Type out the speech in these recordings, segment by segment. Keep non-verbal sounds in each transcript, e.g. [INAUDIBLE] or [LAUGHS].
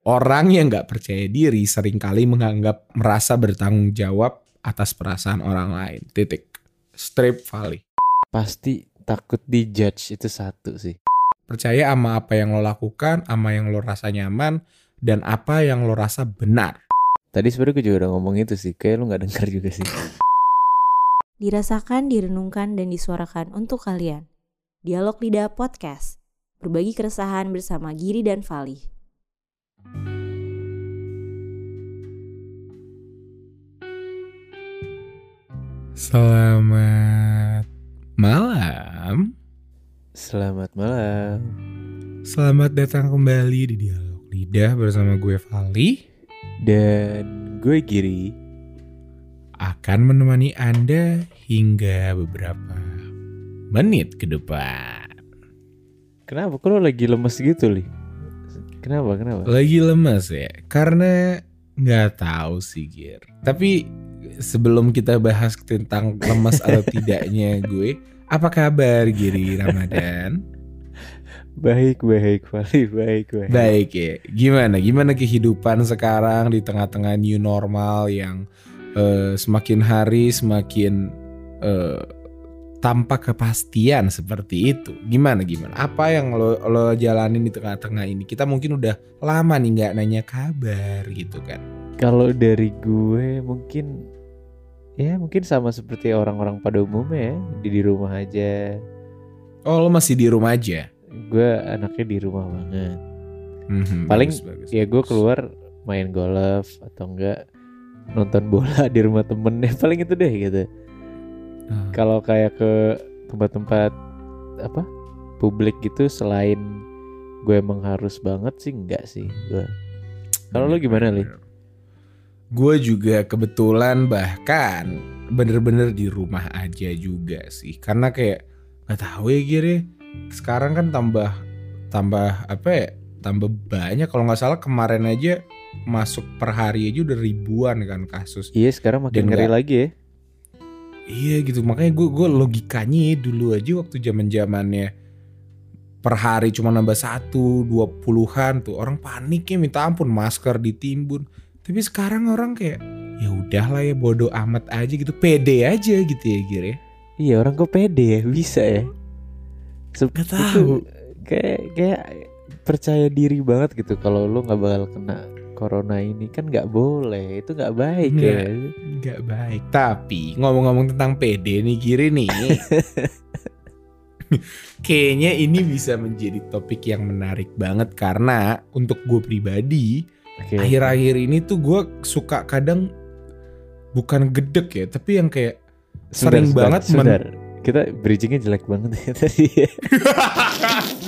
Orang yang nggak percaya diri sering kali menganggap merasa bertanggung jawab atas perasaan orang lain. Titik. Strip Valley. Pasti takut dijudge itu satu sih. Percaya sama apa yang lo lakukan, sama yang lo rasa nyaman, dan apa yang lo rasa benar. Tadi sebenarnya gue juga udah ngomong itu sih, kayak lu nggak dengar juga sih. Dirasakan, direnungkan, dan disuarakan untuk kalian. Dialog Lidah Podcast. Berbagi keresahan bersama Giri dan Vali. Selamat malam. Selamat malam. Selamat datang kembali di Dialog Lidah bersama gue Vali. Dan gue Giri. Akan menemani Anda hingga beberapa menit ke depan. Kenapa? Kok lu lagi lemes gitu, Li? Kenapa? Kenapa? Lagi lemes ya? Karena nggak tahu sih, Gir. Tapi sebelum kita bahas tentang lemes [LAUGHS] atau tidaknya gue, apa kabar Giri Ramadan? Baik, baik, Vali, baik, baik. Baik ya. Gimana? Gimana kehidupan sekarang di tengah-tengah new normal yang eh, semakin hari semakin eh, tanpa kepastian seperti itu. Gimana gimana? Apa yang lo lo jalanin di tengah-tengah ini? Kita mungkin udah lama nih nggak nanya kabar gitu kan. Kalau dari gue mungkin ya mungkin sama seperti orang-orang pada umumnya ya, di di rumah aja. Oh, lo masih di rumah aja. Gue anaknya di rumah banget. Mhm, Paling bagus, bagus, Ya gue keluar main golf atau enggak nonton bola [LAUGHS] di rumah temennya paling itu deh gitu. Ah. Kalau kayak ke tempat-tempat apa publik gitu selain gue emang harus banget sih enggak sih gue. Kalau lo gimana li? Gue juga kebetulan bahkan bener-bener di rumah aja juga sih. Karena kayak nggak tahu ya Giri. Sekarang kan tambah tambah apa ya? Tambah banyak. Kalau nggak salah kemarin aja masuk per hari aja udah ribuan kan kasus. Iya sekarang makin Dan ngeri lagi ya. Iya gitu. Makanya gue gue logikanya dulu aja waktu zaman zamannya per hari cuma nambah satu dua puluhan tuh orang paniknya minta ampun masker ditimbun tapi sekarang orang kayak ya udahlah ya bodoh amat aja gitu pede aja gitu ya Gir ya Iya orang kok pede ya bisa ya. Se- Nggak itu tahu. Kayak kayak percaya diri banget gitu kalau lo nggak bakal kena corona ini kan nggak boleh itu nggak baik Nggak. ya. nggak baik tapi ngomong-ngomong tentang pede nih Giri nih [LAUGHS] kayaknya ini bisa menjadi topik yang menarik banget karena untuk gue pribadi akhir-akhir ini tuh gue suka kadang bukan gedek ya tapi yang kayak sering sebentar, banget men- sebentar. Kita bridgingnya jelek banget ya tadi. [LAUGHS]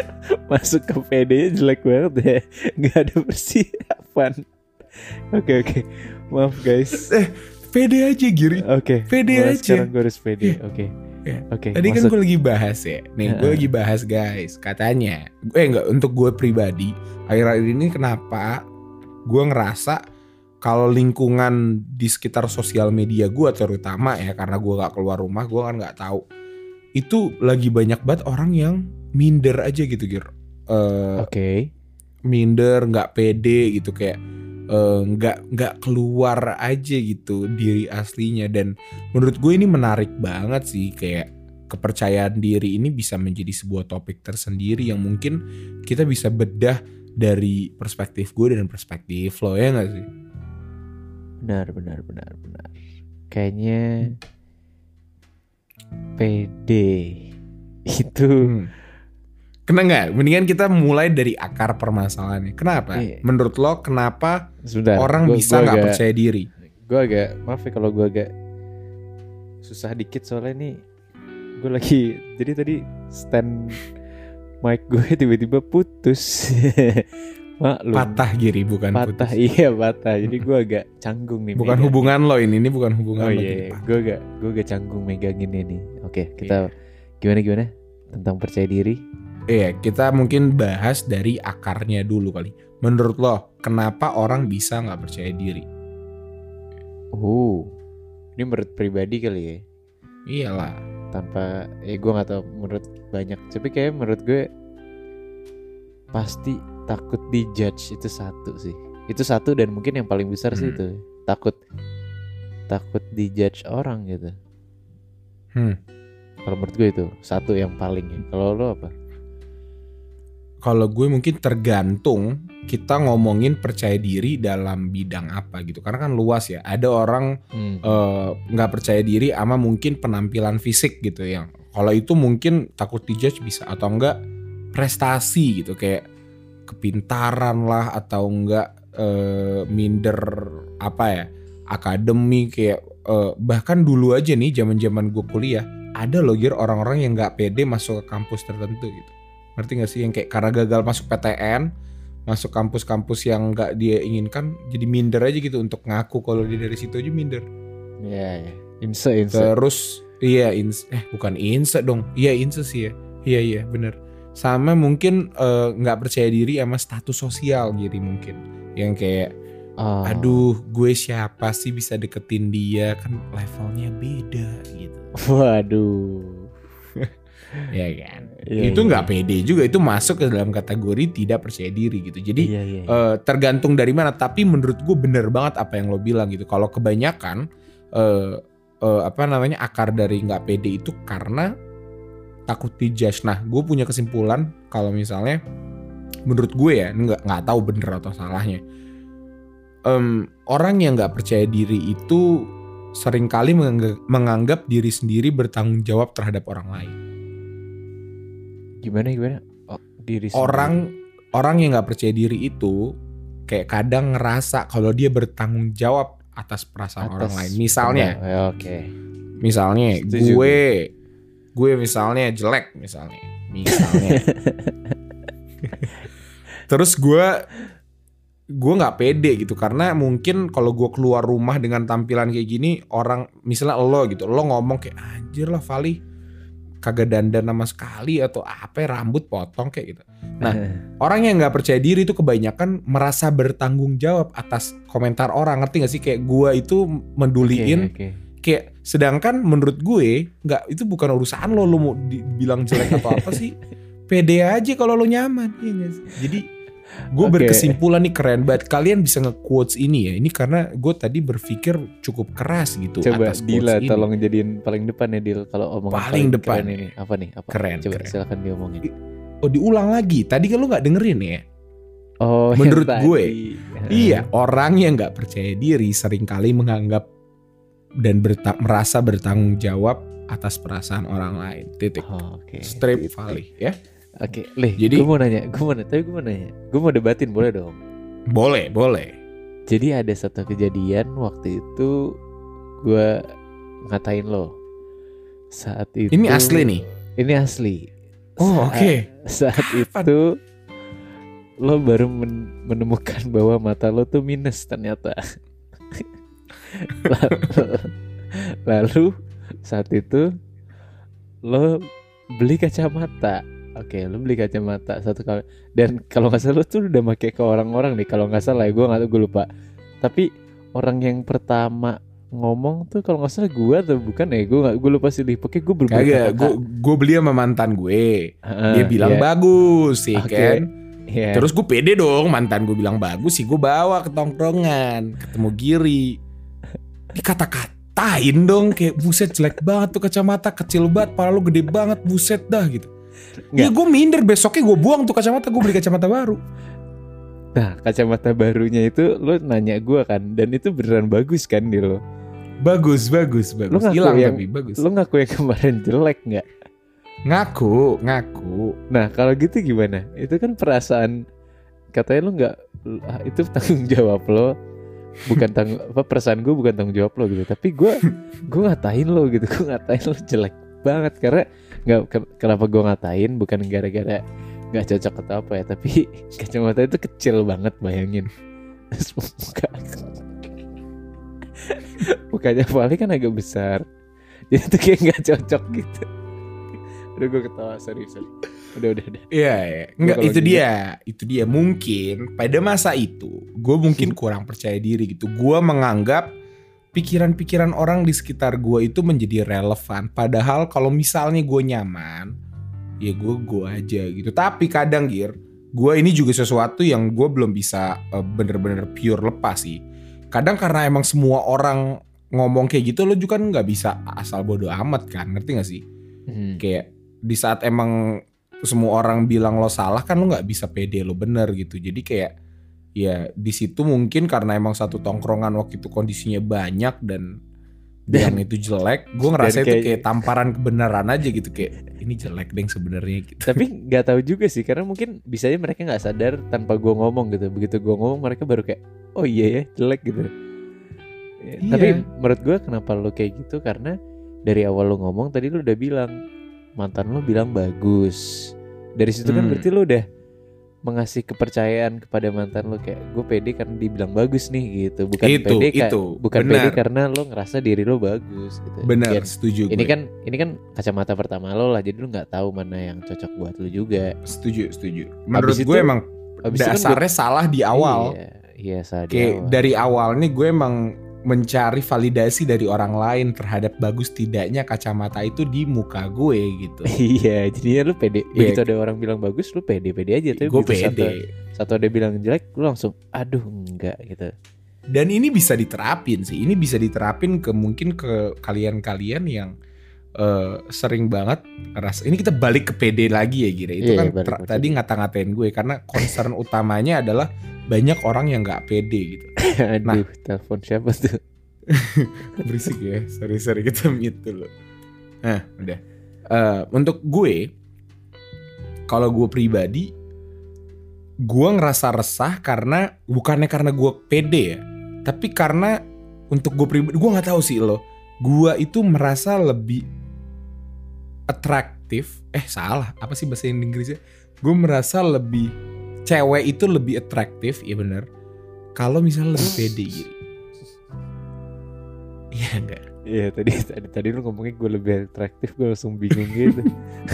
[LAUGHS] Masuk ke PD-nya jelek banget ya. [LAUGHS] Nggak ada persiapan. Oke oke. Maaf guys. pede aja Giri Oke. Pede mulai aja. Sekarang gue harus pede. Oke. Iya. Oke. Tadi kan masuk. gue lagi bahas ya. Nih gue lagi bahas guys. Katanya, eh enggak untuk gue pribadi, akhir-akhir ini kenapa gue ngerasa kalau lingkungan di sekitar sosial media gue terutama ya karena gue gak keluar rumah gue kan nggak tahu itu lagi banyak banget orang yang minder aja gitu gir Eh, Oke. minder nggak pede gitu kayak eh, nggak nggak keluar aja gitu diri aslinya dan menurut gue ini menarik banget sih kayak kepercayaan diri ini bisa menjadi sebuah topik tersendiri yang mungkin kita bisa bedah dari perspektif gue dan perspektif lo ya nggak sih Benar benar benar benar. Kayaknya PD [LAUGHS] itu Hmm. Kena nggak? Mendingan kita mulai dari akar permasalahannya. Kenapa? Iya. Menurut lo kenapa sebentar. orang gua- bisa nggak percaya diri? gue agak maaf ya kalau gue agak susah dikit soalnya nih gue lagi jadi tadi stand mic gue [LAUGHS] tiba-tiba putus [LAUGHS] maklum Patah giri bukan patah putus. [LAUGHS] iya patah jadi gue agak canggung nih Bukan megang. hubungan lo ini, ini bukan hubungan oh lo. iya iya. gue agak gue agak canggung megangin ini oke kita Iya. gimana gimana tentang percaya diri Iya, kita mungkin bahas dari akarnya dulu kali. Menurut lo, kenapa orang bisa nggak percaya diri? oh ini menurut pribadi kali ya Iyalah. tanpa eh gue nggak tahu menurut banyak tapi kayak menurut gue pasti takut dijudge itu satu sih itu satu dan mungkin yang paling besar sih Hmm. itu takut takut dijudge orang gitu Hmm. kalau menurut gue itu satu yang paling ya kalau lo apa Kalau gue mungkin tergantung kita ngomongin percaya diri dalam bidang apa gitu. Karena kan luas ya. Ada orang Hmm. eh, nggak percaya diri ama mungkin penampilan fisik gitu yang kalau itu mungkin takut dijudge bisa atau enggak prestasi gitu kayak kepintaran lah atau enggak eh, minder apa ya akademi kayak eh, bahkan dulu aja nih zaman-zaman gue kuliah ada loh orang-orang yang nggak pede masuk ke kampus tertentu gitu ngerti gak sih yang kayak karena gagal masuk PTN masuk kampus-kampus yang nggak dia inginkan jadi minder aja gitu untuk ngaku kalau dia dari situ aja minder ya ya inse inse Terus iya ins eh bukan inse dong. Iya inse sih ya. Iya iya bener. Sama mungkin eh, nggak percaya diri sama status sosial jadi mungkin. Yang kayak Oh. aduh gue siapa sih bisa deketin dia kan levelnya beda gitu. waduh Ya kan. Iya, itu iya. nggak pede juga itu masuk ke dalam kategori tidak percaya diri gitu. Jadi iya iya iya. eh, tergantung dari mana tapi menurut gue bener banget apa yang lo bilang gitu kalau kebanyakan eh, eh, apa namanya akar dari nggak pede itu karena takut dijudge nah gue punya kesimpulan kalau misalnya menurut gue ya nggak nggak tahu bener atau salahnya Em, orang yang nggak percaya diri itu sering kali menganggap, menganggap diri sendiri bertanggung jawab terhadap orang lain gimana gimana oh, diri sendiri. orang orang yang nggak percaya diri itu kayak kadang ngerasa kalau dia bertanggung jawab atas perasaan orang Atas lain. Misalnya, ya, oke misalnya Setuju gue gue misalnya jelek misalnya. Misalnya. [LAUGHS] Terus gue gue nggak pede gitu karena mungkin kalau gue keluar rumah dengan tampilan kayak gini orang misalnya lo gitu lo ngomong kayak anjir lah Vali kagak dandan sama sekali atau apa rambut potong kayak gitu. Nah, [LAUGHS] orang yang nggak percaya diri itu kebanyakan merasa bertanggung jawab atas komentar orang. Ngerti gak sih? Kayak gua itu menduliin. Oke, oke. kayak sedangkan menurut gue nggak itu bukan urusan lo. Lo mau dibilang jelek atau apa sih? [LAUGHS] Pede aja kalau lo nyaman. Iya jadi gue Oke. berkesimpulan nih keren banget kalian bisa nge-quotes ini ya ini karena gue tadi berpikir cukup keras gitu Coba atas Dila ini. tolong jadiin paling depan ya Dil kalau omongan Paling depan. keren ini. Apa nih? Apa? Keren, Coba keren. silakan diomongin. oh diulang lagi tadi kan lo nggak dengerin ya Oh, yang Menurut tadi. gue, [LAUGHS] Iya, orang yang nggak percaya diri sering kali menganggap dan berta- merasa bertanggung jawab atas perasaan orang lain. Titik. Oh, oke. Strip. Valley ya. Oke, Lih, Jadi- gue mau nanya, gue mau nanya, tapi gue mau nanya, gue mau debatin boleh dong. Boleh, boleh. Jadi ada satu kejadian waktu itu gue ngatain lo. Saat itu Ini asli nih. Ini asli. Oh, Saat- oke. Saat Kapan? itu lo baru men- menemukan bahwa mata lo tuh minus ternyata. lalu, [LAUGHS] lalu saat itu lo beli kacamata. Oke, lo beli kacamata satu kali. Dan kalau nggak salah lo tuh udah pakai ke orang-orang nih. Kalau nggak salah ya, gue nggak tahu, gue lupa. Tapi orang yang pertama ngomong tuh kalau nggak salah gue atau bukan ya gue nggak gue lupa sih pokoknya gue berbeda Kagak, gue gue beli sama mantan gue. Ah, Dia bilang iya, bagus sih Oke. kan. iya. Terus gue pede dong, mantan gue bilang bagus sih, gue bawa ke tongkrongan, ketemu Giri. Dikata-katain dong kayak buset jelek banget tuh kacamata kecil banget, pala lu gede banget, buset dah gitu. Ya Nggak. gue minder besoknya gue buang tuh kacamata gue beli kacamata baru. Nah, kacamata barunya itu lo nanya gua kan dan itu beneran bagus kan di lo. Bagus bagus bagus. ngaku Hilang yang- tapi bagus. Lo ngaku yang kemarin jelek nggak? Ngaku ngaku. Nah, kalau gitu gimana? Itu kan perasaan katanya lo nggak ah, itu tanggung jawab lo bukan tanggung apa perasaan gue bukan tanggung jawab lo gitu tapi gue gue ngatain lo gitu gue ngatain lo jelek banget. Karena nggak ke- kenapa gue ngatain? Bukan gara-gara nggak cocok atau apa ya tapi [LAUGHS] kacamata itu kecil banget bayangin. [LAUGHS] Terus muka mukanya Vali kan agak besar. Jadi tuh kayak nggak cocok gitu. Udah gue ketawa. Sorry sorry. Udah udah udah. Iya, iya. Enggak kalau itu gitu- dia, itu dia. Mungkin pada masa itu gue mungkin kurang percaya diri gitu. Gue menganggap pikiran-pikiran orang di sekitar gue itu menjadi relevan. Padahal kalau misalnya gue nyaman, ya gue gue aja gitu. Tapi kadang gir gue ini juga sesuatu yang gue belum bisa uh, bener-bener pure lepas sih kadang karena emang semua orang ngomong kayak gitu lo juga kan nggak bisa asal bodoh amat kan ngerti gak sih Hmm. kayak di saat emang semua orang bilang lo salah kan lo nggak bisa pede lo bener gitu jadi kayak ya di situ mungkin karena emang satu tongkrongan waktu itu kondisinya banyak dan Dan- yang itu jelek gue ngerasa dan itu kayak- kayak tamparan kebenaran aja gitu kayak ini jelek deh sebenarnya gitu Tapi [LAUGHS] nggak tahu juga sih karena mungkin bisa aja mereka nggak sadar tanpa gua ngomong gitu. Begitu gua ngomong mereka baru kayak oh iya ya jelek gitu. Ya, Iya. Tapi menurut gua kenapa lu kayak gitu karena dari awal lu ngomong tadi lu udah bilang mantan lu bilang bagus. Dari situ kan Hmm. berarti lu udah mengasih kepercayaan kepada mantan lu kayak gue pede karena dibilang bagus nih gitu. Bukan Itu, pede itu. bukan Benar. pede karena lu ngerasa diri lu bagus gitu. bener Biar- setuju ini gue. kan ini kan kacamata pertama lo lah jadi lu nggak tahu mana yang cocok buat lu juga setuju setuju menurut Abis gue itu- emang Abis itu kan dasarnya salah di awal iya, iya salah di kayak awal. dari awal nih gue emang mencari validasi dari orang lain terhadap bagus tidaknya kacamata itu di muka gue gitu. [LAUGHS] Iya jadinya lu pede. Iya. begitu ada orang bilang bagus lu pede pede aja. Tapi gue pede satu, satu ada bilang jelek lu langsung aduh enggak gitu. Dan ini bisa diterapin sih. Ini bisa diterapin ke mungkin ke kalian-kalian yang eh, sering banget ngerasa ini kita balik ke PD lagi ya Gira itu Iya, kan balik tadi ngata-ngatain gue karena concern utamanya adalah banyak orang yang nggak pede gitu. Aduh telepon siapa tuh? [LAUGHS] Berisik ya sorry sorry kita mute dulu. Nah udah. Eh, untuk gue kalau gue pribadi gue ngerasa resah karena bukannya karena gue pede ya tapi karena untuk gue pribadi gue nggak tahu sih lo gue itu merasa lebih atraktif eh salah. Apa sih bahasa Inggrisnya? Gue merasa lebih cewek itu lebih atraktif ya bener. Kalau misalnya lebih pede. Gitu iya enggak. Iya tadi tadi tadi lu ngomongin gue lebih atraktif gue langsung bingung gitu.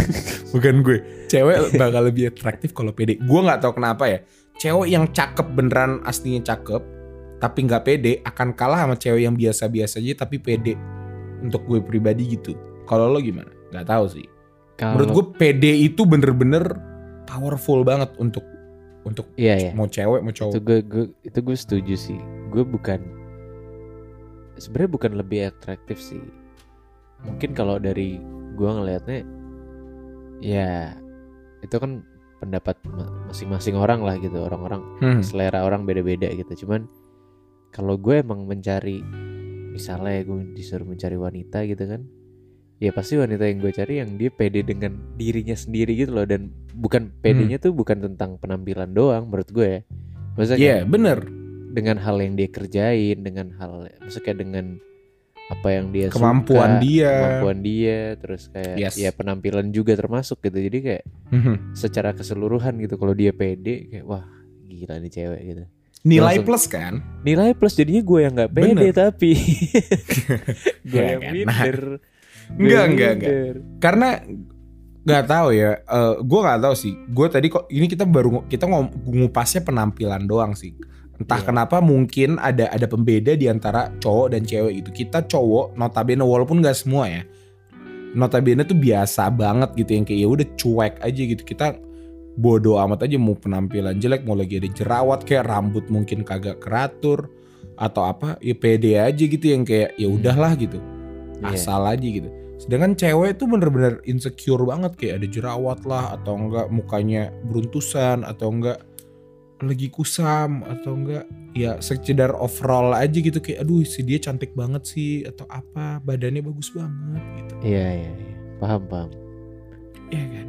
[LAUGHS] Bukan gue. Cewek bakal lebih atraktif kalau pede. Gue nggak tahu kenapa ya. Cewek yang cakep beneran aslinya cakep tapi nggak pede akan kalah sama cewek yang biasa-biasa aja tapi pede. Untuk gue pribadi gitu. Kalau lo gimana nggak tahu sih. Menurut gue pede itu bener-bener powerful banget untuk untuk iya iya. mau cewek mau itu cowok gue, gue itu gue setuju sih. Gue bukan sebenarnya bukan lebih atraktif sih. Mungkin kalau dari gue ngelihatnya ya itu kan pendapat ma- masing-masing orang lah gitu. Orang-orang Hmm. selera orang beda-beda gitu. Cuman kalau gue emang mencari misalnya gue disuruh mencari wanita gitu kan ya pasti wanita yang gue cari yang dia pede dengan dirinya sendiri gitu loh. Dan bukan pedenya tuh bukan tentang penampilan doang menurut gue ya. Maksudnya Iya kayak bener. dengan hal yang dia kerjain dengan hal maksudnya kayak dengan apa yang dia kemampuan suka, dia. kemampuan dia terus kayak Yes. ya penampilan juga termasuk gitu. Jadi kayak Mhm. secara keseluruhan gitu kalau dia pede kayak wah gila nih cewek gitu. Nilai Langsung- plus kan? Nilai plus jadinya gue yang nggak pede Bener. tapi. [LAUGHS] [LAUGHS] Gue Ya yang minder Enggak, enggak, enggak. karena nggak tahu ya eh gue nggak tahu sih. Gue tadi kok ini kita baru kita ngupasnya penampilan doang sih. Entah Iya. kenapa mungkin ada ada pembeda di antara cowok dan cewek gitu. Kita cowok notabene walaupun nggak semua ya notabene tuh biasa banget gitu. Yang kayak ya udah cuek aja gitu. Kita bodoh amat aja mau penampilan jelek mau lagi ada jerawat kayak rambut mungkin kagak keratur atau apa ya pede aja gitu. Yang kayak ya udahlah gitu Iya. asal aja gitu. Sedangkan cewek tuh bener-bener insecure banget kayak ada jerawat lah atau enggak mukanya beruntusan atau enggak lagi kusam atau enggak ya sekedar overall aja gitu kayak aduh si dia cantik banget sih atau apa badannya bagus banget gitu. iya iya iya paham paham Iya kan?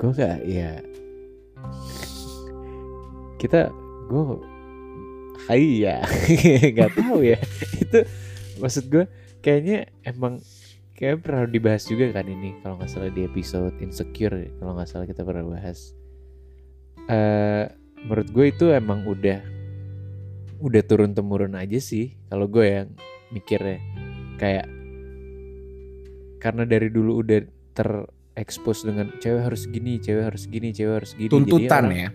gue gak ya kita gue hai ya [LAUGHS] nggak tahu ya itu maksud gue kayaknya emang kayak pernah dibahas juga kan ini kalau nggak salah di episode insecure kalau nggak salah kita pernah bahas eh menurut gue itu emang udah udah turun temurun aja sih kalau gue yang mikirnya kayak karena dari dulu udah terekspos dengan cewek harus gini, cewek harus gini, cewek harus gini. Jadi Tuntutan orang- ya.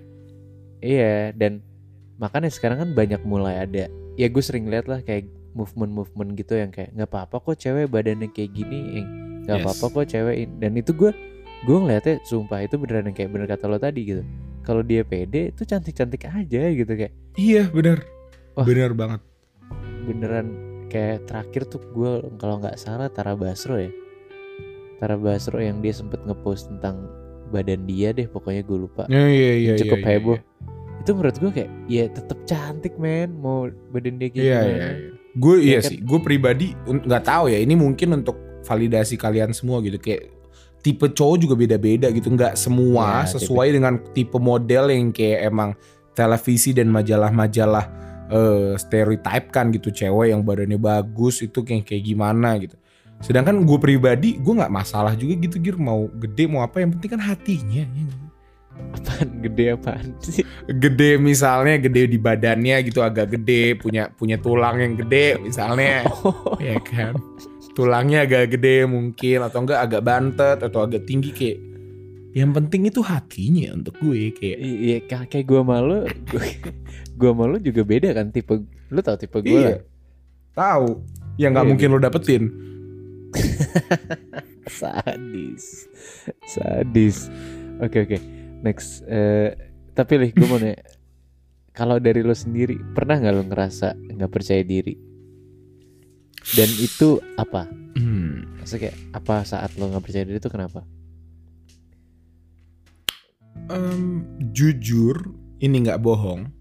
Iya, dan makanya sekarang kan banyak mulai ada. Ya gue sering lihat lah kayak movement-movement gitu yang kayak nggak apa-apa kok cewek badannya kayak gini, eh, nggak Yes. apa-apa kok cewek. in-" Dan itu gue gue ngeliatnya sumpah itu beneran yang kayak bener kata lo tadi gitu. kalau dia pede itu cantik-cantik aja gitu kayak Iya bener Wah. Bener banget beneran kayak terakhir tuh gue kalau nggak salah Tara Basro ya Tara Basro yang dia sempet ngepost tentang badan dia deh pokoknya gue lupa Iya iya iya cukup iya, iya, heboh itu menurut gue kayak ya tetap cantik men mau badan dia kayak Iya gimana iya, iya. Gue iya sih Gue pribadi nggak tahu ya Ini mungkin untuk validasi kalian semua gitu Kayak tipe cowok juga beda-beda gitu nggak semua Ya, sesuai dengan tipe model yang kayak emang televisi dan majalah-majalah eh, stereotype kan gitu cewek yang badannya bagus itu kayak kayak gimana gitu sedangkan gue pribadi gue nggak masalah juga gitu gir mau gede mau apa yang penting kan hatinya ya? Apaan? Gede apaan sih? Gede misalnya gede di badannya gitu agak gede punya punya tulang yang gede misalnya. Oh, ya kan? Tulangnya agak gede mungkin atau enggak agak bantet atau agak tinggi kayak yang penting itu hatinya untuk gue kayak iya ka- kayak gue malu gue malu juga beda kan tipe lu tau tipe gue iya. tahu yang nggak Iya, mungkin lo dapetin. [LAUGHS] Sadis. Sadis. Oke oke next Eh, tapi lih gue mau nanya. [LAUGHS] Kalau dari lo sendiri pernah nggak lo ngerasa nggak percaya diri? Dan itu apa? Hmm. maksudnya kayak apa saat lo nggak percaya diri itu kenapa? Em, jujur ini nggak bohong.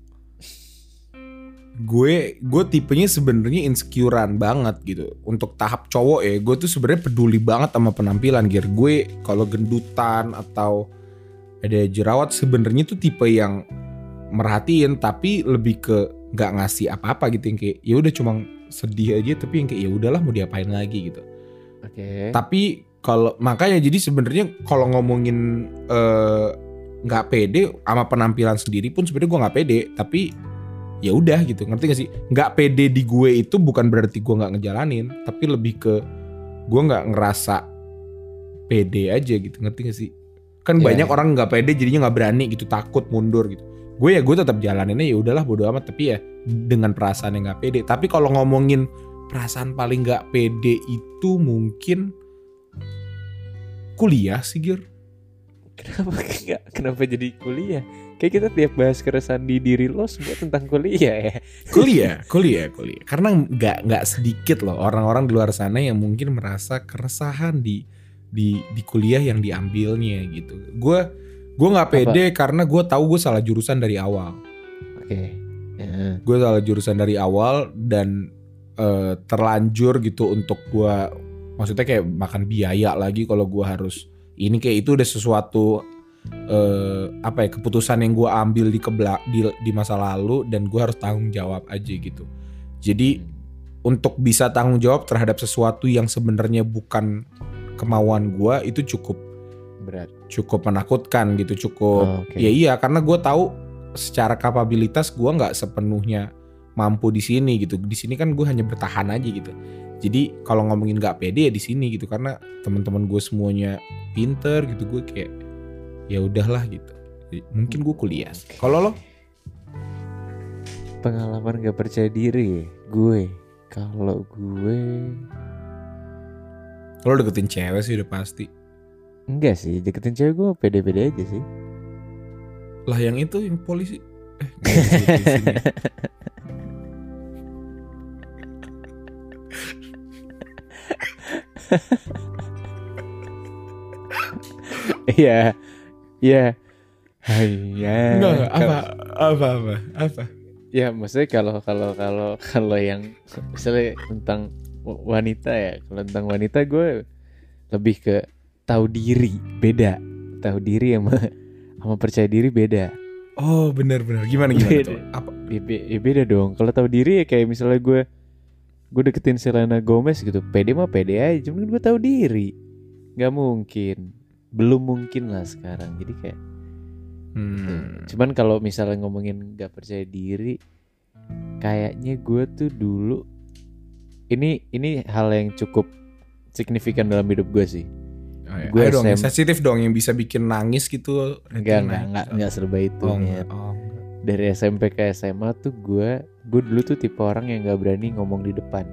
Gue gue tipenya sebenarnya insecurean banget gitu. Untuk tahap cowok ya gue tuh sebenarnya peduli banget sama penampilan gear gue. Kalau gendutan atau ada jerawat sebenarnya tuh tipe yang merhatiin tapi lebih ke nggak ngasih apa-apa gitu yang kayak ya udah cuma sedih aja tapi yang kayak ya udahlah mau diapain lagi gitu. Oke. Tapi kalau makanya jadi sebenarnya kalau ngomongin eh, nggak pede sama penampilan sendiri pun sebenarnya gue nggak pede tapi ya udah gitu. Ngerti gak sih? Nggak pede di gue itu bukan berarti gue nggak ngejalanin tapi lebih ke gue nggak ngerasa pede aja gitu. Ngerti gak sih kan Iya, banyak iya. orang nggak pede jadinya nggak berani gitu takut mundur gitu. Gue ya gue tetap jalaninnya ya udahlah bodo amat. Tapi ya dengan perasaan yang nggak pede. Tapi kalau ngomongin perasaan paling nggak pede itu mungkin kuliah sih Gir. Kenapa [LAUGHS] nggak kenapa jadi kuliah? Kayak kita tiap bahas keresahan di diri lo semua tentang kuliah ya. Kuliah [LAUGHS] kuliah kuliah. Karena nggak nggak sedikit loh orang-orang di luar sana yang mungkin merasa keresahan di di di kuliah yang diambilnya gitu. Gue gue nggak pede karena gue tahu gue salah jurusan dari awal. Oke. Ya. gue salah jurusan dari awal dan eh, terlanjur gitu untuk gue maksudnya kayak makan biaya lagi kalau gue harus ini kayak itu udah sesuatu eh, apa ya keputusan yang gue ambil di kebela di, di masa lalu dan gue harus tanggung jawab aja gitu. Jadi untuk bisa tanggung jawab terhadap sesuatu yang sebenarnya bukan kemauan gue itu cukup berat. cukup menakutkan gitu cukup Oh, oke. ya iya karena gue tahu secara kapabilitas gue nggak sepenuhnya mampu di sini gitu. Di sini kan gue hanya bertahan aja gitu. Jadi kalau ngomongin nggak pede ya di sini gitu karena teman-teman gue semuanya pinter gitu gue kayak ya udahlah gitu. Mungkin gue kuliah. Kalau lo? Pengalaman gak percaya diri gue. Kalau gue lo deketin cewek sih udah pasti. Enggak sih deketin cewek gue pede-pede aja sih. Lah yang itu yang polisi? Eh [LAUGHS] iya iya. Iya. Enggak, apa apa apa apa? Ya maksudnya kalau kalau kalau kalau yang misalnya tentang wanita ya, kalau tentang wanita gue lebih ke tahu diri beda, tahu diri sama sama percaya diri beda. oh benar-benar gimana gimana Beda. tuh apa Ya, be- ya beda dong. Kalau tahu diri ya kayak misalnya gue gue deketin Selena Gomez gitu, pede mah pede aja, cuman gue tahu diri, nggak mungkin, belum mungkin lah sekarang. Jadi kayak Hmm. Cuman kalau misalnya ngomongin gak percaya diri, kayaknya gue tuh dulu ini ini hal yang cukup signifikan dalam hidup gue sih. Oh, iya. Gue dong, sensitif dong yang bisa bikin nangis gitu. Enggak enggak enggak enggak serba itu. Oh, enggak. Oh, enggak. Dari SMP ke SMA tuh gue gue dulu tuh tipe orang yang nggak berani ngomong di depan.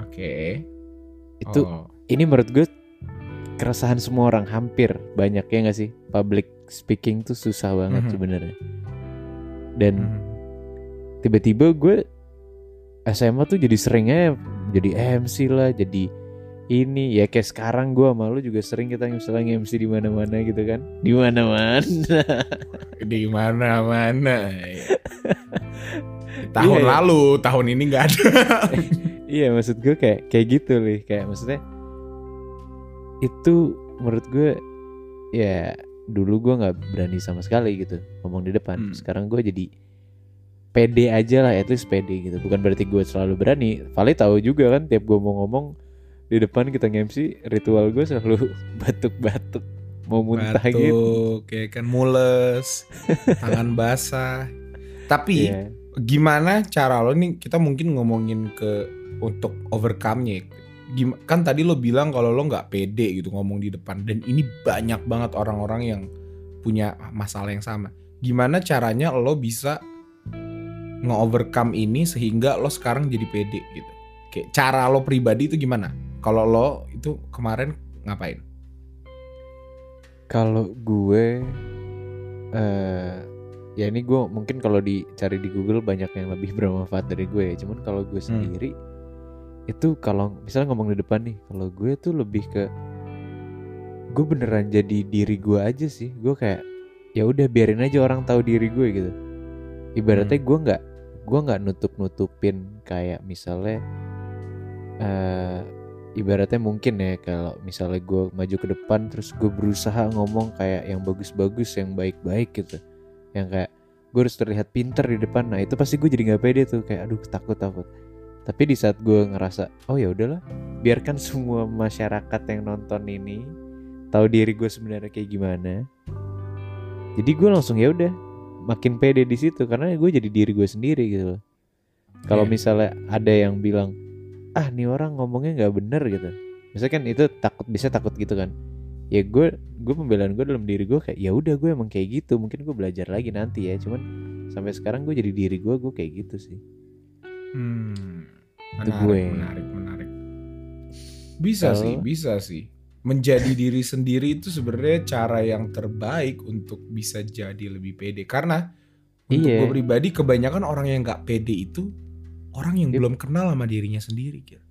Oke. Itu Oh. ini menurut gue keresahan semua orang hampir banyak ya nggak sih public speaking tuh susah banget Mhm. sebenarnya dan Hmm. tiba-tiba gue SMA tuh jadi seringnya jadi MC lah jadi ini. Ya kayak sekarang gue sama lu juga sering kita misalnya MC di mana-mana gitu kan. Di mana-mana. Di mana mana [LAUGHS] tahun Iya, iya. lalu tahun ini nggak ada. [LAUGHS] Iya maksud gue kayak kayak gitu nih kayak maksudnya itu menurut gue ya dulu gue nggak berani sama sekali gitu ngomong di depan. Hmm. sekarang gue jadi pede aja lah at least pede gitu. Bukan berarti gue selalu berani. Vali tahu juga kan tiap gue mau ngomong di depan kita nge-MC ritual gue selalu [LAUGHS] batuk-batuk. Mau muntah gitu. Batuk, kayak kan mules [LAUGHS] tangan basah. Tapi Iya. gimana cara lo nih? Kita mungkin ngomongin ke untuk overcome-nya. Kan tadi lo bilang kalau lo nggak pede gitu ngomong di depan. Dan ini banyak banget orang-orang yang punya masalah yang sama. Gimana caranya lo bisa nge-overcome ini sehingga lo sekarang jadi pede gitu kayak cara lo pribadi itu gimana kalau lo itu kemarin ngapain Kalau gue eh ya ini gue mungkin kalau dicari di Google banyak yang lebih [LAUGHS] bermanfaat dari gue ya. Cuman kalau gue Hmm. sendiri itu kalau misalnya ngomong di depan nih, kalau gue tuh lebih ke gue beneran jadi diri gue aja sih. Gue kayak ya udah biarin aja orang tahu diri gue gitu. Ibaratnya Hmm. gue nggak gue nggak nutup nutupin kayak misalnya eh ibaratnya mungkin ya kalau misalnya gue maju ke depan terus gue berusaha ngomong kayak yang bagus-bagus yang baik-baik gitu. Yang kayak gue harus terlihat pinter di depan. Nah itu pasti gue jadi nggak pede tuh kayak aduh takut takut tapi di saat gue ngerasa oh ya udahlah biarkan [LAUGHS] semua masyarakat yang nonton ini tahu diri gue sebenarnya kayak gimana. Jadi gue langsung ya udah makin pede di situ karena gue jadi diri gue sendiri gitu loh kalau Iya. misalnya ada yang bilang ah nih orang ngomongnya nggak bener gitu misalnya kan itu takut bisa takut gitu kan ya gue gue pembelaan gue dalam diri gue kayak ya udah gue emang kayak gitu mungkin gue belajar lagi nanti ya cuman sampai sekarang gue jadi diri gue gue kayak gitu sih Hmm, Itu menarik, gue. menarik, menarik. Bisa Kalau- sih, bisa sih. Menjadi diri sendiri itu sebenarnya cara yang terbaik untuk bisa jadi lebih pede. Karena untuk Iya. gue pribadi kebanyakan orang yang nggak pede itu orang yang Dia- belum kenal sama dirinya sendiri. Gitu.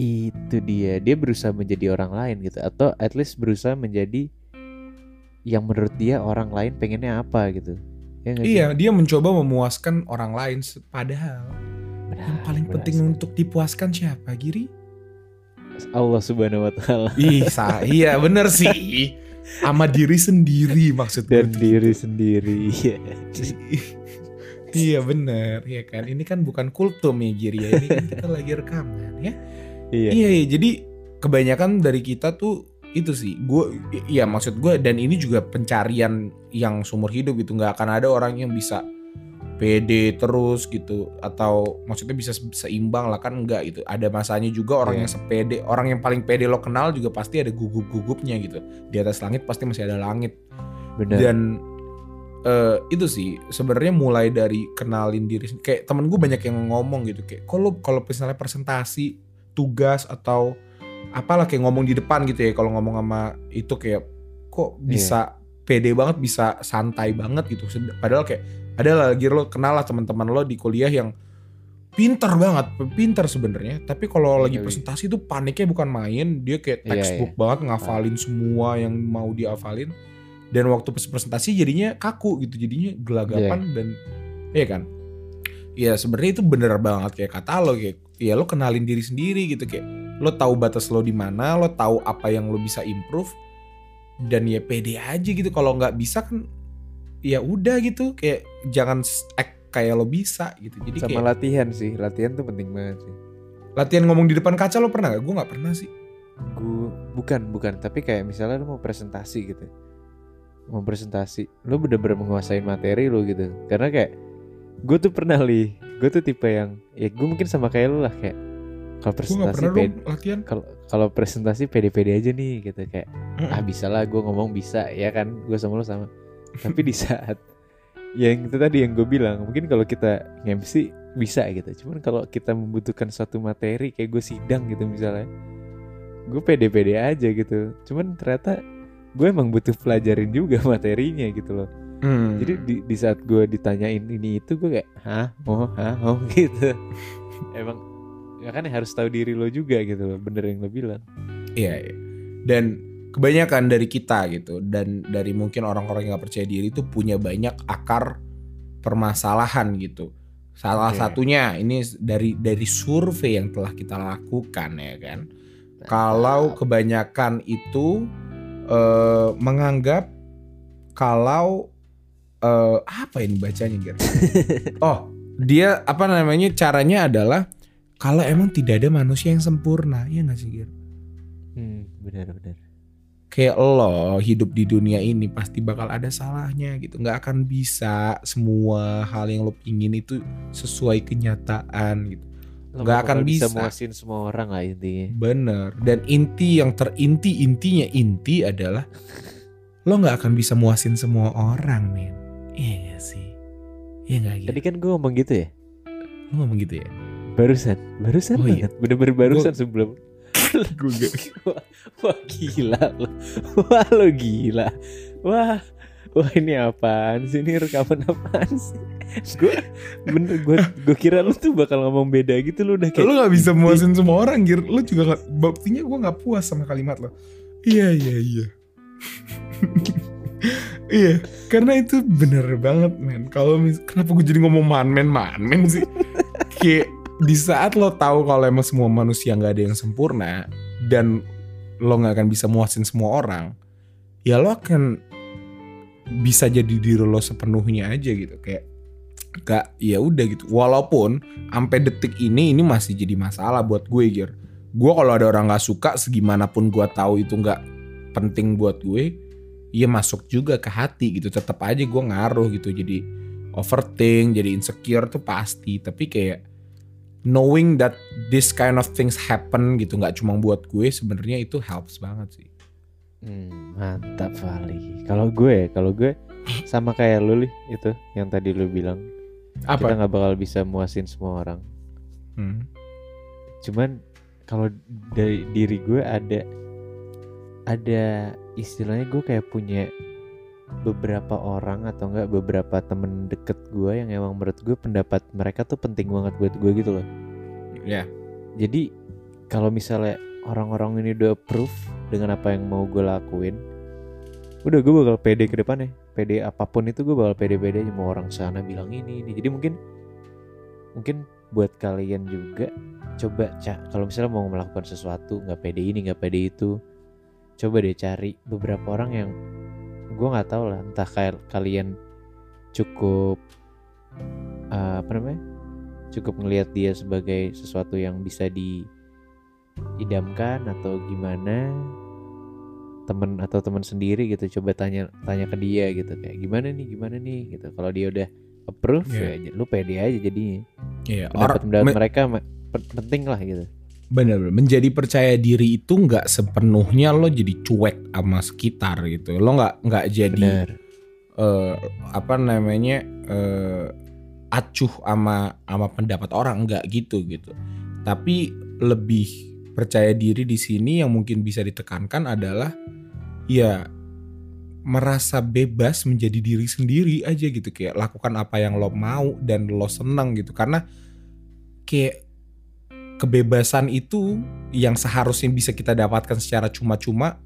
itu dia dia berusaha menjadi orang lain gitu atau at least berusaha menjadi yang menurut dia orang lain pengennya apa gitu ya? Iya, dia mencoba memuaskan orang lain. Padahal Benar, yang paling penting untuk dipuaskan siapa, Giri? Allah subhanahu wa taala. Ih, sa- iya bener sih. Sama diri sendiri maksud gue. dan diri sendiri Iya. iya bener ya kan? Ini kan bukan kultum ya Giri ya. Ini kan kita lagi rekaman ya. Iya. Iya iya jadi kebanyakan dari kita tuh itu sih. Gue iya maksud gue dan ini juga pencarian yang seumur hidup gitu. Nggak akan ada orang yang bisa pede terus gitu. Atau maksudnya bisa se- seimbang lah kan enggak gitu. Ada masanya juga orang Iya. yang sepede. Orang yang paling pede lo kenal juga pasti ada gugup-gugupnya gitu. Di atas langit pasti masih ada langit. Benar. Dan eh, itu sih sebenarnya mulai dari kenalin diri kayak temen gue banyak yang ngomong gitu. Kayak kalau kalau misalnya presentasi tugas atau apalah kayak ngomong di depan gitu ya. Kalau ngomong sama itu kayak kok bisa pede banget bisa santai banget gitu. Padahal kayak ada lagi lo kenal lah teman-teman lo di kuliah yang pinter banget pinter sebenarnya. Tapi kalau lagi Iya, presentasi tuh paniknya bukan main dia kayak Iya, textbook banget ngafalin semua yang mau diafalin. Dan waktu presentasi jadinya kaku gitu jadinya gelagapan dan iya kan? Ya sebenarnya itu bener banget kayak kata lo kayak ya lo kenalin diri sendiri gitu kayak lo tahu batas lo di mana lo tahu apa yang lo bisa improve dan ya pede aja gitu. Kalau nggak bisa kan ya udah gitu kayak jangan act kayak lo bisa gitu. Jadi sama kayak latihan sih latihan tuh penting banget sih. Latihan ngomong di depan kaca lo pernah gak gue nggak pernah sih. Gue bukan bukan. Tapi kayak misalnya lu mau presentasi gitu. Mau presentasi. Lu bener-bener menguasai materi lu gitu. Karena kayak gue tuh pernah li. Gue tuh tipe yang ya gue mungkin sama kayak lu lah kayak kalau presentasi kalau kalau presentasi pede-pede aja nih gitu kayak ah bisa lah gue ngomong bisa. Ya kan? Gue sama lu sama tapi di saat yang itu tadi yang gue bilang mungkin kalau kita MC bisa gitu. Cuman kalau kita membutuhkan suatu materi kayak gue sidang gitu misalnya gue pede-pede aja gitu. Cuman ternyata gue emang butuh pelajarin juga [LAUGHS] materinya gitu loh. Hmm. jadi di, di saat gue ditanyain ini itu gue kayak hah? Oh hah? Oh [LAUGHS] gitu. Emang ya kan harus tahu diri lo juga gitu loh bener yang lo bilang. Iya, iya. Dan kebanyakan dari kita gitu dan dari mungkin orang-orang yang gak percaya diri itu punya banyak akar permasalahan gitu. Salah Oke. satunya ini dari dari survei yang telah kita lakukan ya kan. Kalau kebanyakan itu eh, menganggap kalau eh, apa ini bacanya gitu. [LAUGHS] oh, dia apa namanya caranya adalah kalau emang tidak ada manusia yang sempurna, ya nggak sih Gir? hmm, benar benar kayak lo hidup di dunia ini pasti bakal ada salahnya gitu. Nggak akan bisa semua hal yang lo pingin itu sesuai kenyataan gitu. Lo Nggak akan bisa bisa. muasin semua orang lah intinya. Bener. Dan inti yang terinti intinya inti adalah lo nggak akan bisa muasin semua orang men. Iya gak sih? Iya nggak gitu? Tadi kan gue ngomong gitu ya? Lo ngomong gitu ya? Barusan. Barusan Oh iya. banget. Bener-bener barusan sebelum gak [LAUGHS] wah, wah gila lo wah lo gila. Wah wah ini apaan sih? Ini rekaman apaan sih? Gue bener gue gue kira lu tuh bakal ngomong beda gitu lu udah kayak lo nggak bisa muasin semua orang gir. Lo juga nggak buktinya gue nggak puas sama kalimat lo. Iya iya iya. [LAUGHS] Iya karena itu bener banget men. Kalau mis- kenapa gue jadi ngomong manmen manmen sih? [LAUGHS] Kayak di saat lo tahu kalau emang semua manusia nggak ada yang sempurna dan lo nggak akan bisa muasin semua orang ya lo akan bisa jadi diri lo sepenuhnya aja gitu. Kayak gak ya udah gitu. Walaupun sampai detik ini ini masih jadi masalah buat gue Gir. Gue kalau ada orang nggak suka segimanapun gue tahu itu nggak penting buat gue ya masuk juga ke hati gitu. Tetap aja gue ngaruh gitu. Jadi overthink jadi insecure tuh pasti. Tapi kayak knowing that this kind of things happen gitu nggak cuma buat gue sebenarnya itu helps banget sih Hmm, mantap Vali. Kalau gue, kalau gue sama kayak lu Lih, itu yang tadi lu bilang kita apa nggak bakal bisa muasin semua orang. Hmm. Cuman kalau dari diri gue ada ada istilahnya gue kayak punya beberapa orang atau enggak beberapa temen deket gue yang emang menurut gue pendapat mereka tuh penting banget buat gue gitu loh. ya Jadi kalau misalnya orang-orang ini udah approve dengan apa yang mau gue lakuin, udah gue bakal pede ke depannya. Pede apa pun itu gue bakal pede-pede aja mau orang sana bilang ini ini. Jadi mungkin mungkin buat kalian juga coba cak kalau misalnya mau melakukan sesuatu nggak pede ini nggak pede itu, coba deh cari beberapa orang yang gue nggak tahu lah entah kayak kalian cukup eh, apa namanya cukup ngelihat dia sebagai sesuatu yang bisa diidamkan atau gimana temen atau teman sendiri gitu coba tanya tanya ke dia gitu kayak gimana nih gimana nih? gitu. Kalau dia udah approve Iya. ya lu pede aja jadinya. Iya, pendapat me- mereka penting lah gitu bener bener. menjadi percaya diri itu nggak sepenuhnya lo jadi cuek sama sekitar gitu. Lo nggak nggak jadi eh, apa namanya eh, acuh sama sama pendapat orang nggak gitu gitu. Tapi lebih percaya diri di sini yang mungkin bisa ditekankan adalah ya merasa bebas menjadi diri sendiri aja gitu kayak lakukan apa yang lo mau dan lo senang gitu karena kayak kebebasan itu yang seharusnya bisa kita dapatkan secara cuma-cuma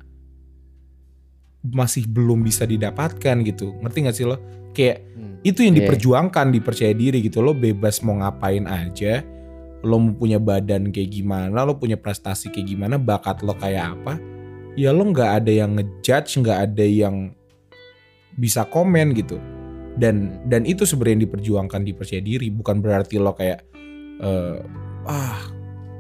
masih belum bisa didapatkan gitu. Ngerti gak sih lo? Kayak Hmm. itu yang Iya. diperjuangkan dipercaya diri gitu. Lo bebas mau ngapain aja lo mau punya badan kayak gimana lo punya prestasi kayak gimana bakat lo kayak apa ya lo nggak ada yang ngejudge nggak ada yang bisa komen gitu. Dan dan itu sebenarnya yang diperjuangkan dipercaya diri. Bukan berarti lo kayak eh, ah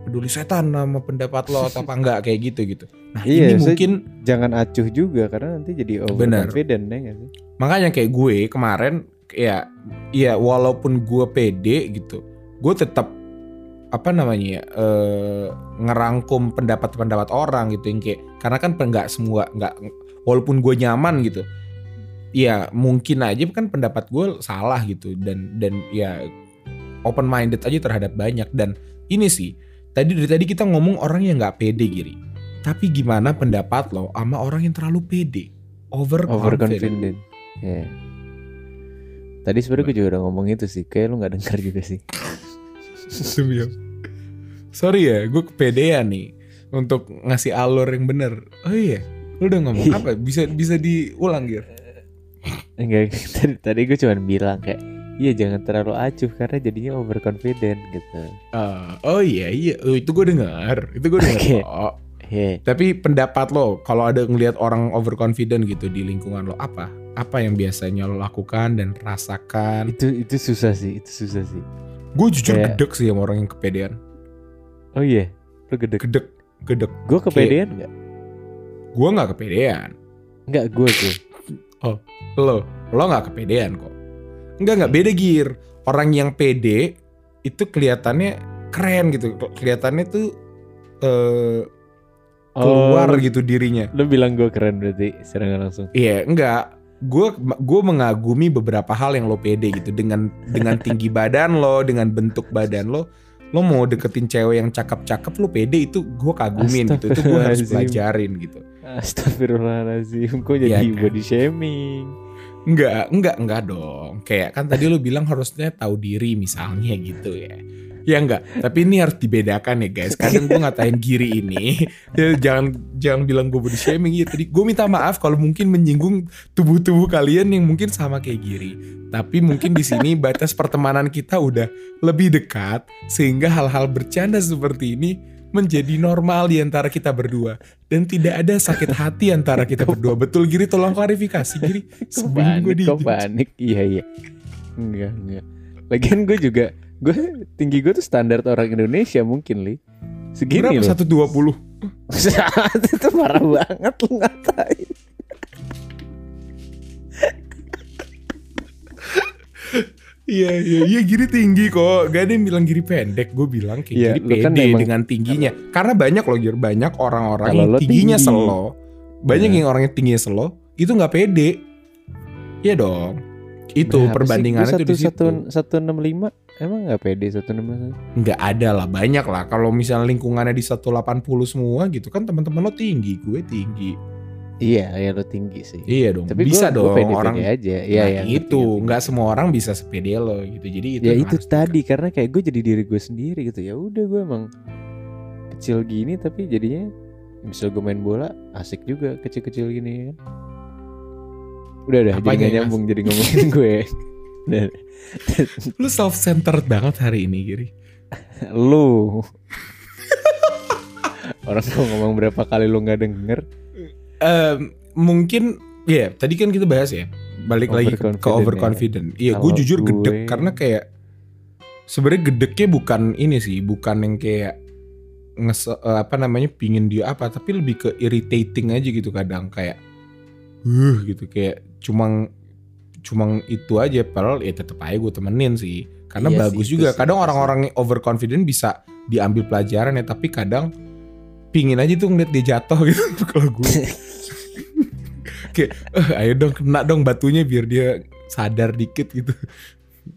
peduli setan sama pendapat lo atau apa [LAUGHS] enggak kayak gitu gitu. Nah Iya, ini mungkin jangan acuh juga karena nanti jadi overconfident ya nggak sih? Makanya kayak gue kemarin ya ya walaupun gue pede gitu gue tetap apa namanya ya, eh, ngerangkum pendapat-pendapat orang gitu yang kayak karena kan nggak semua nggak walaupun gue nyaman gitu ya mungkin aja kan pendapat gue salah gitu dan dan ya open minded aja terhadap banyak dan ini sih tadi dari tadi kita ngomong orang yang nggak pede giri Tapi gimana pendapat lo sama orang yang terlalu pede? Overconfident. overconfident ya tadi sebenarnya gue juga udah ngomong itu sih kayak lu nggak dengar juga sih? Sorry ya, gue kepedean nih untuk ngasih alur yang bener. Oh iya, lu udah ngomong apa? Bisa bisa diulang gitu? enggak tadi, tadi gue cuma bilang kayak iya jangan terlalu acuh karena jadinya overconfident gitu Ah, oh iya iya, Oh, itu gue dengar, itu gue dengar. [LAUGHS] Oke. kok. ya Tapi pendapat lo, kalau ada ngelihat orang overconfident gitu di lingkungan lo apa? Apa yang biasanya lo lakukan dan rasakan? itu itu susah sih itu susah sih Gue jujur Kayak- gedek sih sama orang yang kepedean. oh iya lu gede Gedek, gedek. gue kepedean nggak Gue nggak kepedean. nggak gue gue Lo, lo nggak kepedean kok. Enggak nggak beda gir. Orang yang pede itu kelihatannya keren gitu. Kelihatannya tuh eh keluar lu, gitu dirinya. lu bilang gue keren berarti secara nggak langsung Iya, enggak. Gue gue mengagumi beberapa hal yang lo pede gitu dengan dengan tinggi [LAUGHS] badan lo, dengan bentuk badan lo. Lo mau deketin cewek yang cakep-cakep lo pede itu gue kagumin gitu. Itu gue harus pelajarin gitu. Astagfirullahaladzim Kok jadi kan? body shaming Enggak, enggak, enggak dong. Kayak kan tadi lo bilang harusnya tahu diri misalnya gitu ya. Ya enggak, tapi ini harus dibedakan ya guys. Kadang gue ngatain Giri ini, [LAUGHS] jangan jangan bilang gue body shaming ya. Tadi gue minta maaf kalau mungkin menyinggung tubuh-tubuh kalian yang mungkin sama kayak Giri. Tapi mungkin di sini batas pertemanan kita udah lebih dekat sehingga hal-hal bercanda seperti ini menjadi normal di antara kita berdua. Dan tidak ada sakit hati antara kita berdua. Betul Giri, tolong klarifikasi Giri. Sebelum gue di panik Iya iya. Enggak enggak. Lagian gue juga Gue tinggi gue tuh standar orang Indonesia mungkin li. Segini berapa? loh 120. Itu parah banget lu ngatain Iya iya iya Giri tinggi kok. Gak ada yang bilang Giri pendek. Gue bilang kayak Iya, Giri lu pede kan emang- dengan tingginya. Karena banyak loh Giri, banyak orang-orang Kalau yang tingginya tinggi. selo. Banyak Iya. yang orang yang tingginya selo itu nggak pede. Iya dong. Itu perbandingannya tuh di situ. satu satu enam lima emang nggak pede satu enam lima Nggak ada lah, banyak lah. Kalau misalnya lingkungannya di 180 semua gitu kan teman-teman lo tinggi, gue tinggi. Iya ya lo tinggi sih. Iya dong. tapi bisa gua, dong gua pede, orang aja. Iya Nah, ya itu. nggak semua orang bisa sepede lo gitu. Jadi itu ya itu tadi karena kayak gue jadi diri gue sendiri gitu. Ya udah gue emang kecil gini tapi jadinya bisa gue main bola asik juga kecil-kecil gini ya kan? Udah udah jadi Apanya nggak yang nyambung jadi ngomongin gue. Lu self centered banget hari ini Giri. lu. [LAUGHS] Orang mau ngomong berapa kali lu nggak denger Em, mungkin ya tadi kan kita bahas ya balik lagi ke, ke Overconfident overconfident. Iya, gue jujur gue- gedek karena kayak sebenarnya gedeknya bukan ini sih, bukan yang kayak nges eh, apa namanya pingin dia apa, tapi lebih ke irritating aja gitu kadang kayak uh gitu kayak cuma cuma itu aja padahal ya tetep aja gue temenin sih. Karena Iya bagus sih, juga kadang orang-orang yang overconfident bisa diambil pelajaran ya tapi kadang pingin aja tuh ngeliat dia jatuh gitu [LAUGHS] kalau gue kayak "Eh, ayo dong kena dong batunya biar dia sadar dikit gitu.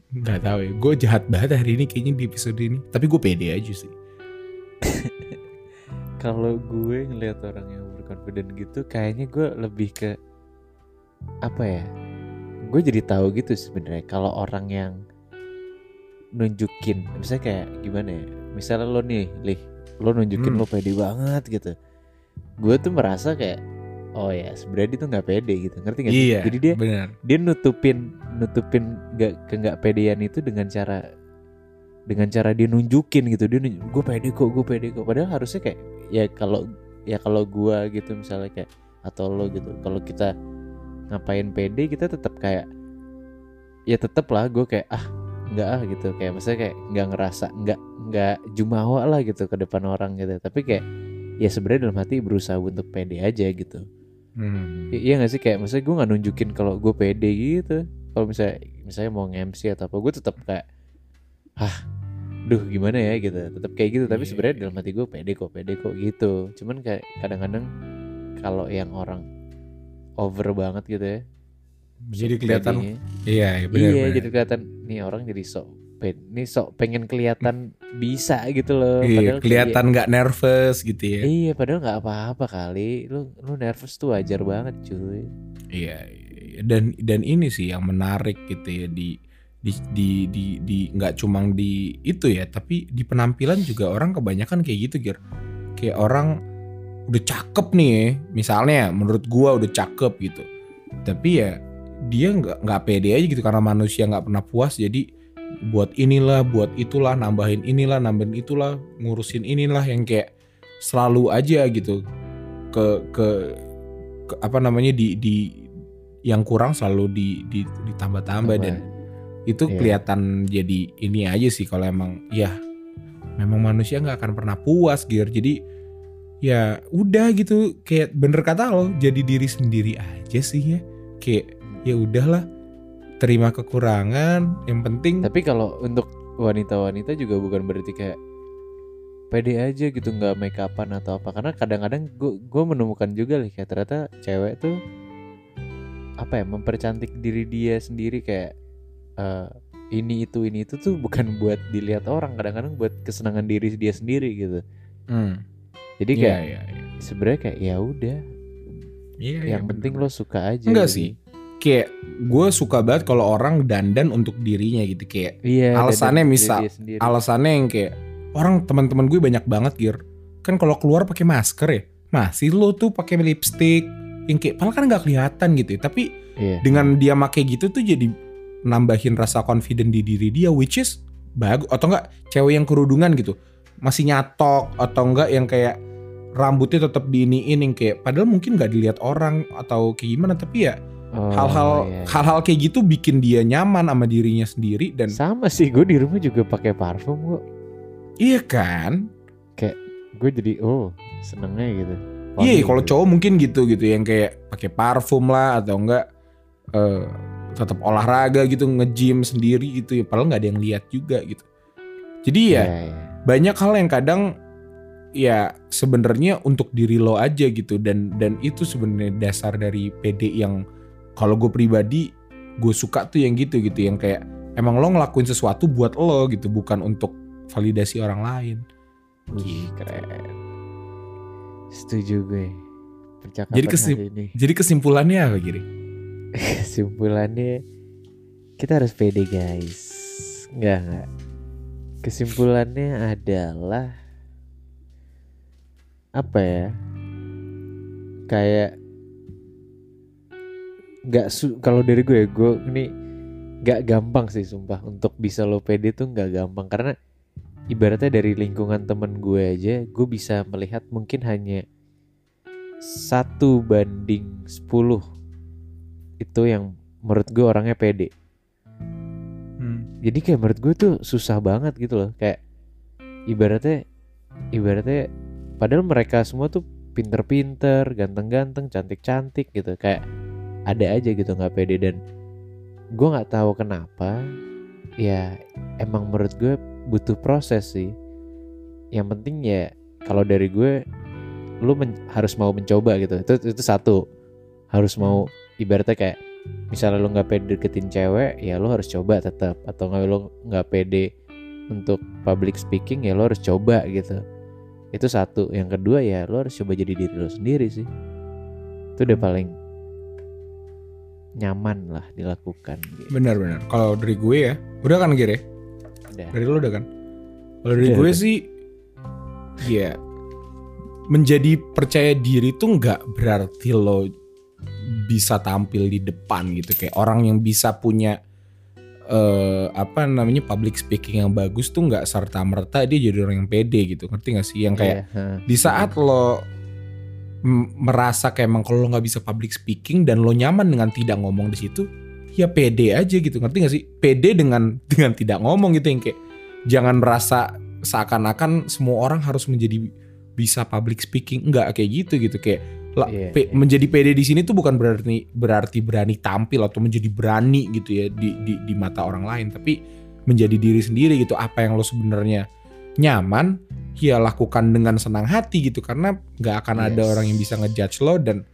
Nggak tahu ya gue jahat banget hari ini kayaknya di episode ini. Tapi gue pede aja sih. [LAUGHS] Kalau gue ngelihat orang yang overconfident gitu kayaknya gue lebih ke apa ya gue jadi tahu gitu sebenarnya kalau orang yang nunjukin. Misalnya kayak gimana ya misalnya lo nih lih lo nunjukin Hmm. lo pede banget gitu. Gue tuh merasa kayak oh ya sebenarnya dia tuh nggak pede gitu. Ngerti gak iya jadi dia benar. dia nutupin nutupin gak ke nggak pedean itu dengan cara dengan cara dia nunjukin gitu. Dia gue pede kok gue pede kok. Padahal harusnya kayak ya kalau ya kalau gue gitu misalnya kayak atau lo gitu kalau kita ngapain pede kita tetap kayak ya tetap lah gue kayak ah nggak ah gitu. Kayak maksudnya kayak nggak ngerasa nggak nggak jumawa lah gitu ke depan orang gitu tapi kayak ya sebenarnya dalam hati berusaha untuk pede aja gitu Hmm. I- iya gak sih kayak maksudnya gue nggak nunjukin kalau gue pede gitu kalau misalnya misalnya mau nge-MC atau apa gue tetap kayak hah duh gimana ya gitu tetap kayak gitu tapi Iya, sebenarnya iya. dalam hati gue pede kok pede kok gitu cuman kayak kadang-kadang kalau yang orang over banget gitu ya jadi kelihatan pedenya. iya iya benar iya benar. jadi kelihatan nih orang jadi sok pe- ini sok pengen kelihatan bisa gitu loh Iya, padahal kelihatan nggak nervous gitu ya. Iya, padahal nggak apa-apa kali. Lu lu nervous tuh wajar banget, cuy. Iya, iya. dan dan ini sih yang menarik gitu ya di di di di, di nggak cuma di itu ya, tapi di penampilan juga orang kebanyakan kayak gitu, Gir. Kayak orang udah cakep nih, ya, misalnya menurut gua udah cakep gitu. Tapi ya dia nggak nggak pede aja gitu karena manusia nggak pernah puas jadi buat inilah, buat itulah, nambahin inilah, nambahin itulah, ngurusin inilah yang kayak selalu aja gitu. Ke ke, ke apa namanya di di yang kurang selalu di, di ditambah-tambah dan itu Iya. kelihatan jadi ini aja sih kalau emang ya memang manusia nggak akan pernah puas gear. Jadi ya udah gitu kayak bener kata lo jadi diri sendiri aja sih ya. Kayak ya udahlah terima kekurangan yang penting Tapi kalau untuk wanita-wanita juga bukan berarti kayak pede aja gitu nggak make upan atau apa karena kadang-kadang gue menemukan juga nih kayak ternyata cewek tuh apa ya mempercantik diri dia sendiri kayak eh, ini itu ini itu tuh bukan [LAUGHS] buat dilihat orang kadang-kadang buat kesenangan diri dia sendiri gitu Hmm, jadi iya, kayak iya, iya. sebenarnya kayak ya udah Iya, iya, yang penting bener. lo suka aja Enggak gitu. sih. Kayak gue suka banget kalau orang dandan untuk dirinya gitu kayak iya Alasannya misal, alasannya yang kayak orang teman-teman gue banyak banget gear kan kalau keluar pakai masker ya masih lo tuh pakai lipstick yang kayak padahal kan nggak kelihatan gitu ya. Tapi iya. dengan dia make gitu tuh jadi nambahin rasa confident di diri dia which is bagus atau enggak cewek yang kerudungan gitu. Masih nyatok atau enggak yang kayak rambutnya tetap diiniin yang kayak padahal mungkin nggak dilihat orang atau kayak gimana tapi ya Oh, hal-hal iya. hal-hal kayak gitu bikin dia nyaman sama dirinya sendiri dan sama sih gue di rumah juga pakai parfum kok iya kan gue jadi oh senengnya gitu Iya, kalau gitu. cowok mungkin gitu gitu yang kayak pakai parfum lah atau enggak eh tetap olahraga gitu nge-gym sendiri gitu ya padahal nggak ada yang lihat juga gitu. Jadi ya Iya, iya. banyak hal yang kadang ya sebenarnya untuk diri lo aja gitu dan dan itu sebenarnya dasar dari PD yang kalau gue pribadi gue suka tuh yang gitu gitu. Yang kayak emang lo ngelakuin sesuatu buat lo gitu bukan untuk validasi orang lain. Wih, keren. Setuju gue percakapan Jadi kesim- hari ini. Jadi kesimpulannya apa Giri? [LAUGHS] kesimpulannya kita harus pede guys. Nggak nggak. Kesimpulannya adalah apa ya kayak nggak su kalau dari gue gue ini nggak gampang sih sumpah. Untuk bisa lo pede tuh nggak gampang. Karena ibaratnya dari lingkungan temen gue aja gue bisa melihat mungkin hanya satu banding 10 itu yang menurut gue orangnya pede. Hmm. jadi kayak menurut gue tuh susah banget gitu loh. Kayak ibaratnya ibaratnya padahal mereka semua tuh pinter-pinter ganteng-ganteng cantik-cantik gitu. Kayak ada aja gitu nggak pede. Dan gue nggak tahu kenapa ya emang menurut gue butuh proses sih. Yang penting ya kalau dari gue lu men- harus mau mencoba gitu. Itu itu satu. Harus mau ibaratnya kayak misalnya lu nggak pede deketin cewek ya lu harus coba tetap atau nggak lu nggak pede untuk public speaking ya lu harus coba gitu. Itu satu. Yang kedua ya lu harus coba jadi diri lu sendiri sih. Itu udah paling nyaman lah dilakukan gitu. Benar-benar. Kalau dari gue ya, udah kan Gir ya? Udah. Dari lo udah kan? Kalau dari Udah, gue udah. sih, ya menjadi percaya diri tuh nggak berarti lo bisa tampil di depan gitu kayak orang yang bisa punya eh apa namanya public speaking yang bagus tuh nggak serta merta dia jadi orang yang pede gitu ngerti gak sih yang kayak ha. di saat lo merasa kayak emang kalau lo nggak bisa public speaking dan lo nyaman dengan tidak ngomong di situ ya pede aja gitu. Ngerti gak sih? Pede dengan [LAUGHS] dengan tidak ngomong gitu yang kayak jangan merasa seakan-akan semua orang harus menjadi bisa public speaking. Enggak kayak gitu gitu. Kayak Iya, pe- iya. menjadi pede di sini tuh bukan berarti berarti berani tampil atau menjadi berani gitu ya di di di mata orang lain. Tapi menjadi diri sendiri gitu. Apa yang lo sebenarnya nyaman ya lakukan dengan senang hati gitu karena nggak akan ada Yes. orang yang bisa ngejudge lo dan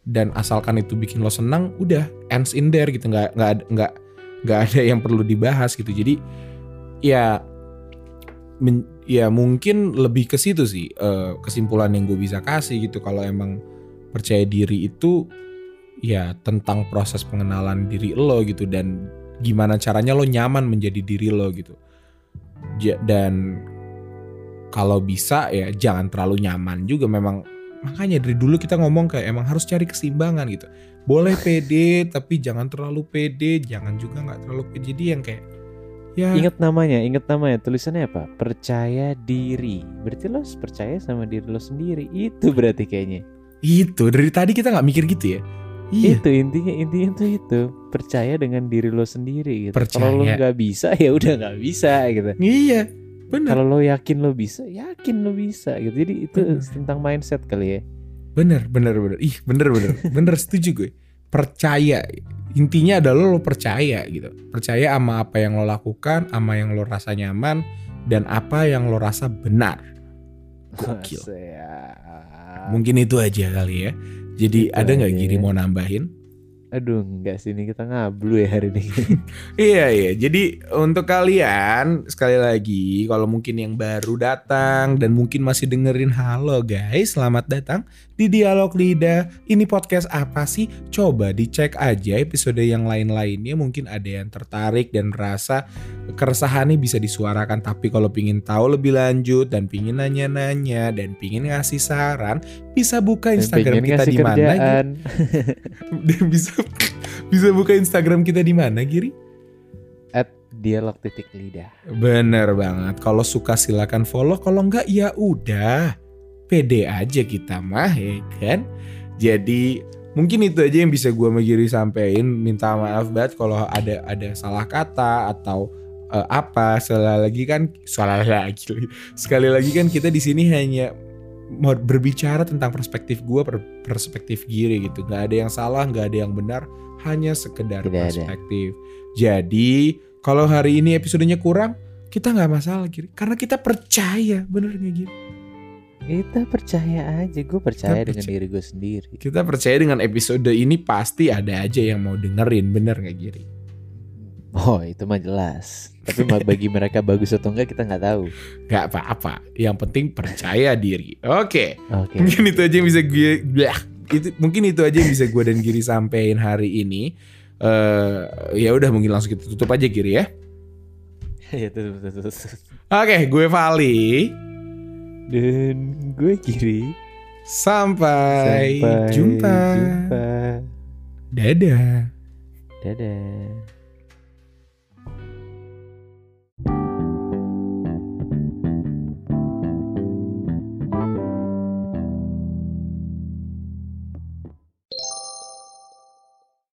dan asalkan itu bikin lo senang udah ends in there gitu. Nggak nggak ada- nggak nggak [LAUGHS] ada yang perlu dibahas gitu. Jadi ya men- ya mungkin lebih ke situ sih eh, kesimpulan yang gue bisa kasih gitu. Kalau emang percaya diri itu ya tentang proses pengenalan diri lo gitu dan gimana caranya lo nyaman menjadi diri lo gitu. Ja- dan kalau bisa ya jangan terlalu nyaman juga memang makanya dari dulu kita ngomong kayak emang harus cari keseimbangan gitu boleh pede tapi jangan terlalu pede jangan juga nggak terlalu pede jadi yang kayak ya Ingat namanya, ingat namanya. Tulisannya apa? Percaya diri. Berarti lo percaya sama diri lo sendiri. Itu berarti kayaknya. itu dari tadi kita nggak mikir gitu ya iya Itu intinya intinya tuh itu. Percaya dengan diri lo sendiri gitu. Kalau lo nggak bisa ya udah nggak bisa gitu. iya bener Kalau lo yakin lo bisa, yakin lo bisa gitu. Jadi itu Bener. tentang mindset kali ya. bener bener bener ih bener bener [LAUGHS] bener setuju gue percaya intinya adalah lo percaya gitu percaya sama apa yang lo lakukan sama yang lo rasa nyaman dan apa yang lo rasa benar Gokil. Mungkin itu aja kali ya jadi ada nggak Giri ya. mau nambahin Aduh, enggak sih ini kita ngablu ya hari ini. [LAUGHS] Iya iya. Jadi untuk kalian sekali lagi kalau mungkin yang baru datang dan mungkin masih dengerin halo guys, selamat datang di Dialog Lidah. Ini podcast apa sih? Coba dicek aja episode yang lain-lainnya mungkin ada yang tertarik dan merasa keresahannya bisa disuarakan tapi kalau pingin tahu lebih lanjut dan pingin nanya-nanya dan pingin ngasih saran bisa buka Instagram kita di mana. Dan [LAUGHS] bisa bisa buka Instagram kita di mana Giri? At dialog titik lidah. Bener banget. Kalau suka silakan follow. Kalau enggak ya udah. Pede aja kita mah ya kan. Jadi mungkin itu aja yang bisa gue sama Giri sampein. Minta maaf banget kalau ada ada salah kata atau eh, apa. Sekali lagi kan salah lagi. Sekali lagi kan kita di sini hanya mau berbicara tentang perspektif gue, perspektif Giri gitu. Nggak ada yang salah, nggak ada yang benar. Hanya sekedar Tidak ada. perspektif. Jadi kalau hari ini episodenya kurang, kita nggak masalah Giri. Karena kita percaya, bener nggak Giri? Kita percaya aja, gue percaya dengan percaya. diri gue sendiri. Kita percaya dengan episode ini pasti ada aja yang mau dengerin, bener nggak Giri? Oh itu mah jelas. Tapi bagi [LAUGHS] mereka bagus atau enggak kita nggak tahu. Gak apa-apa. Yang penting percaya diri. Oke. Oke. Mungkin itu aja yang bisa gue Blah. itu mungkin itu aja yang bisa gue dan Giri sampein hari ini. eh ya udah mungkin langsung kita tutup aja Giri ya. [LAUGHS] ya tutup, tutup, tutup. Oke, gue Vali. Dan gue kiri. Sampai, Sampai jumpa. jumpa. Dadah. Dadah.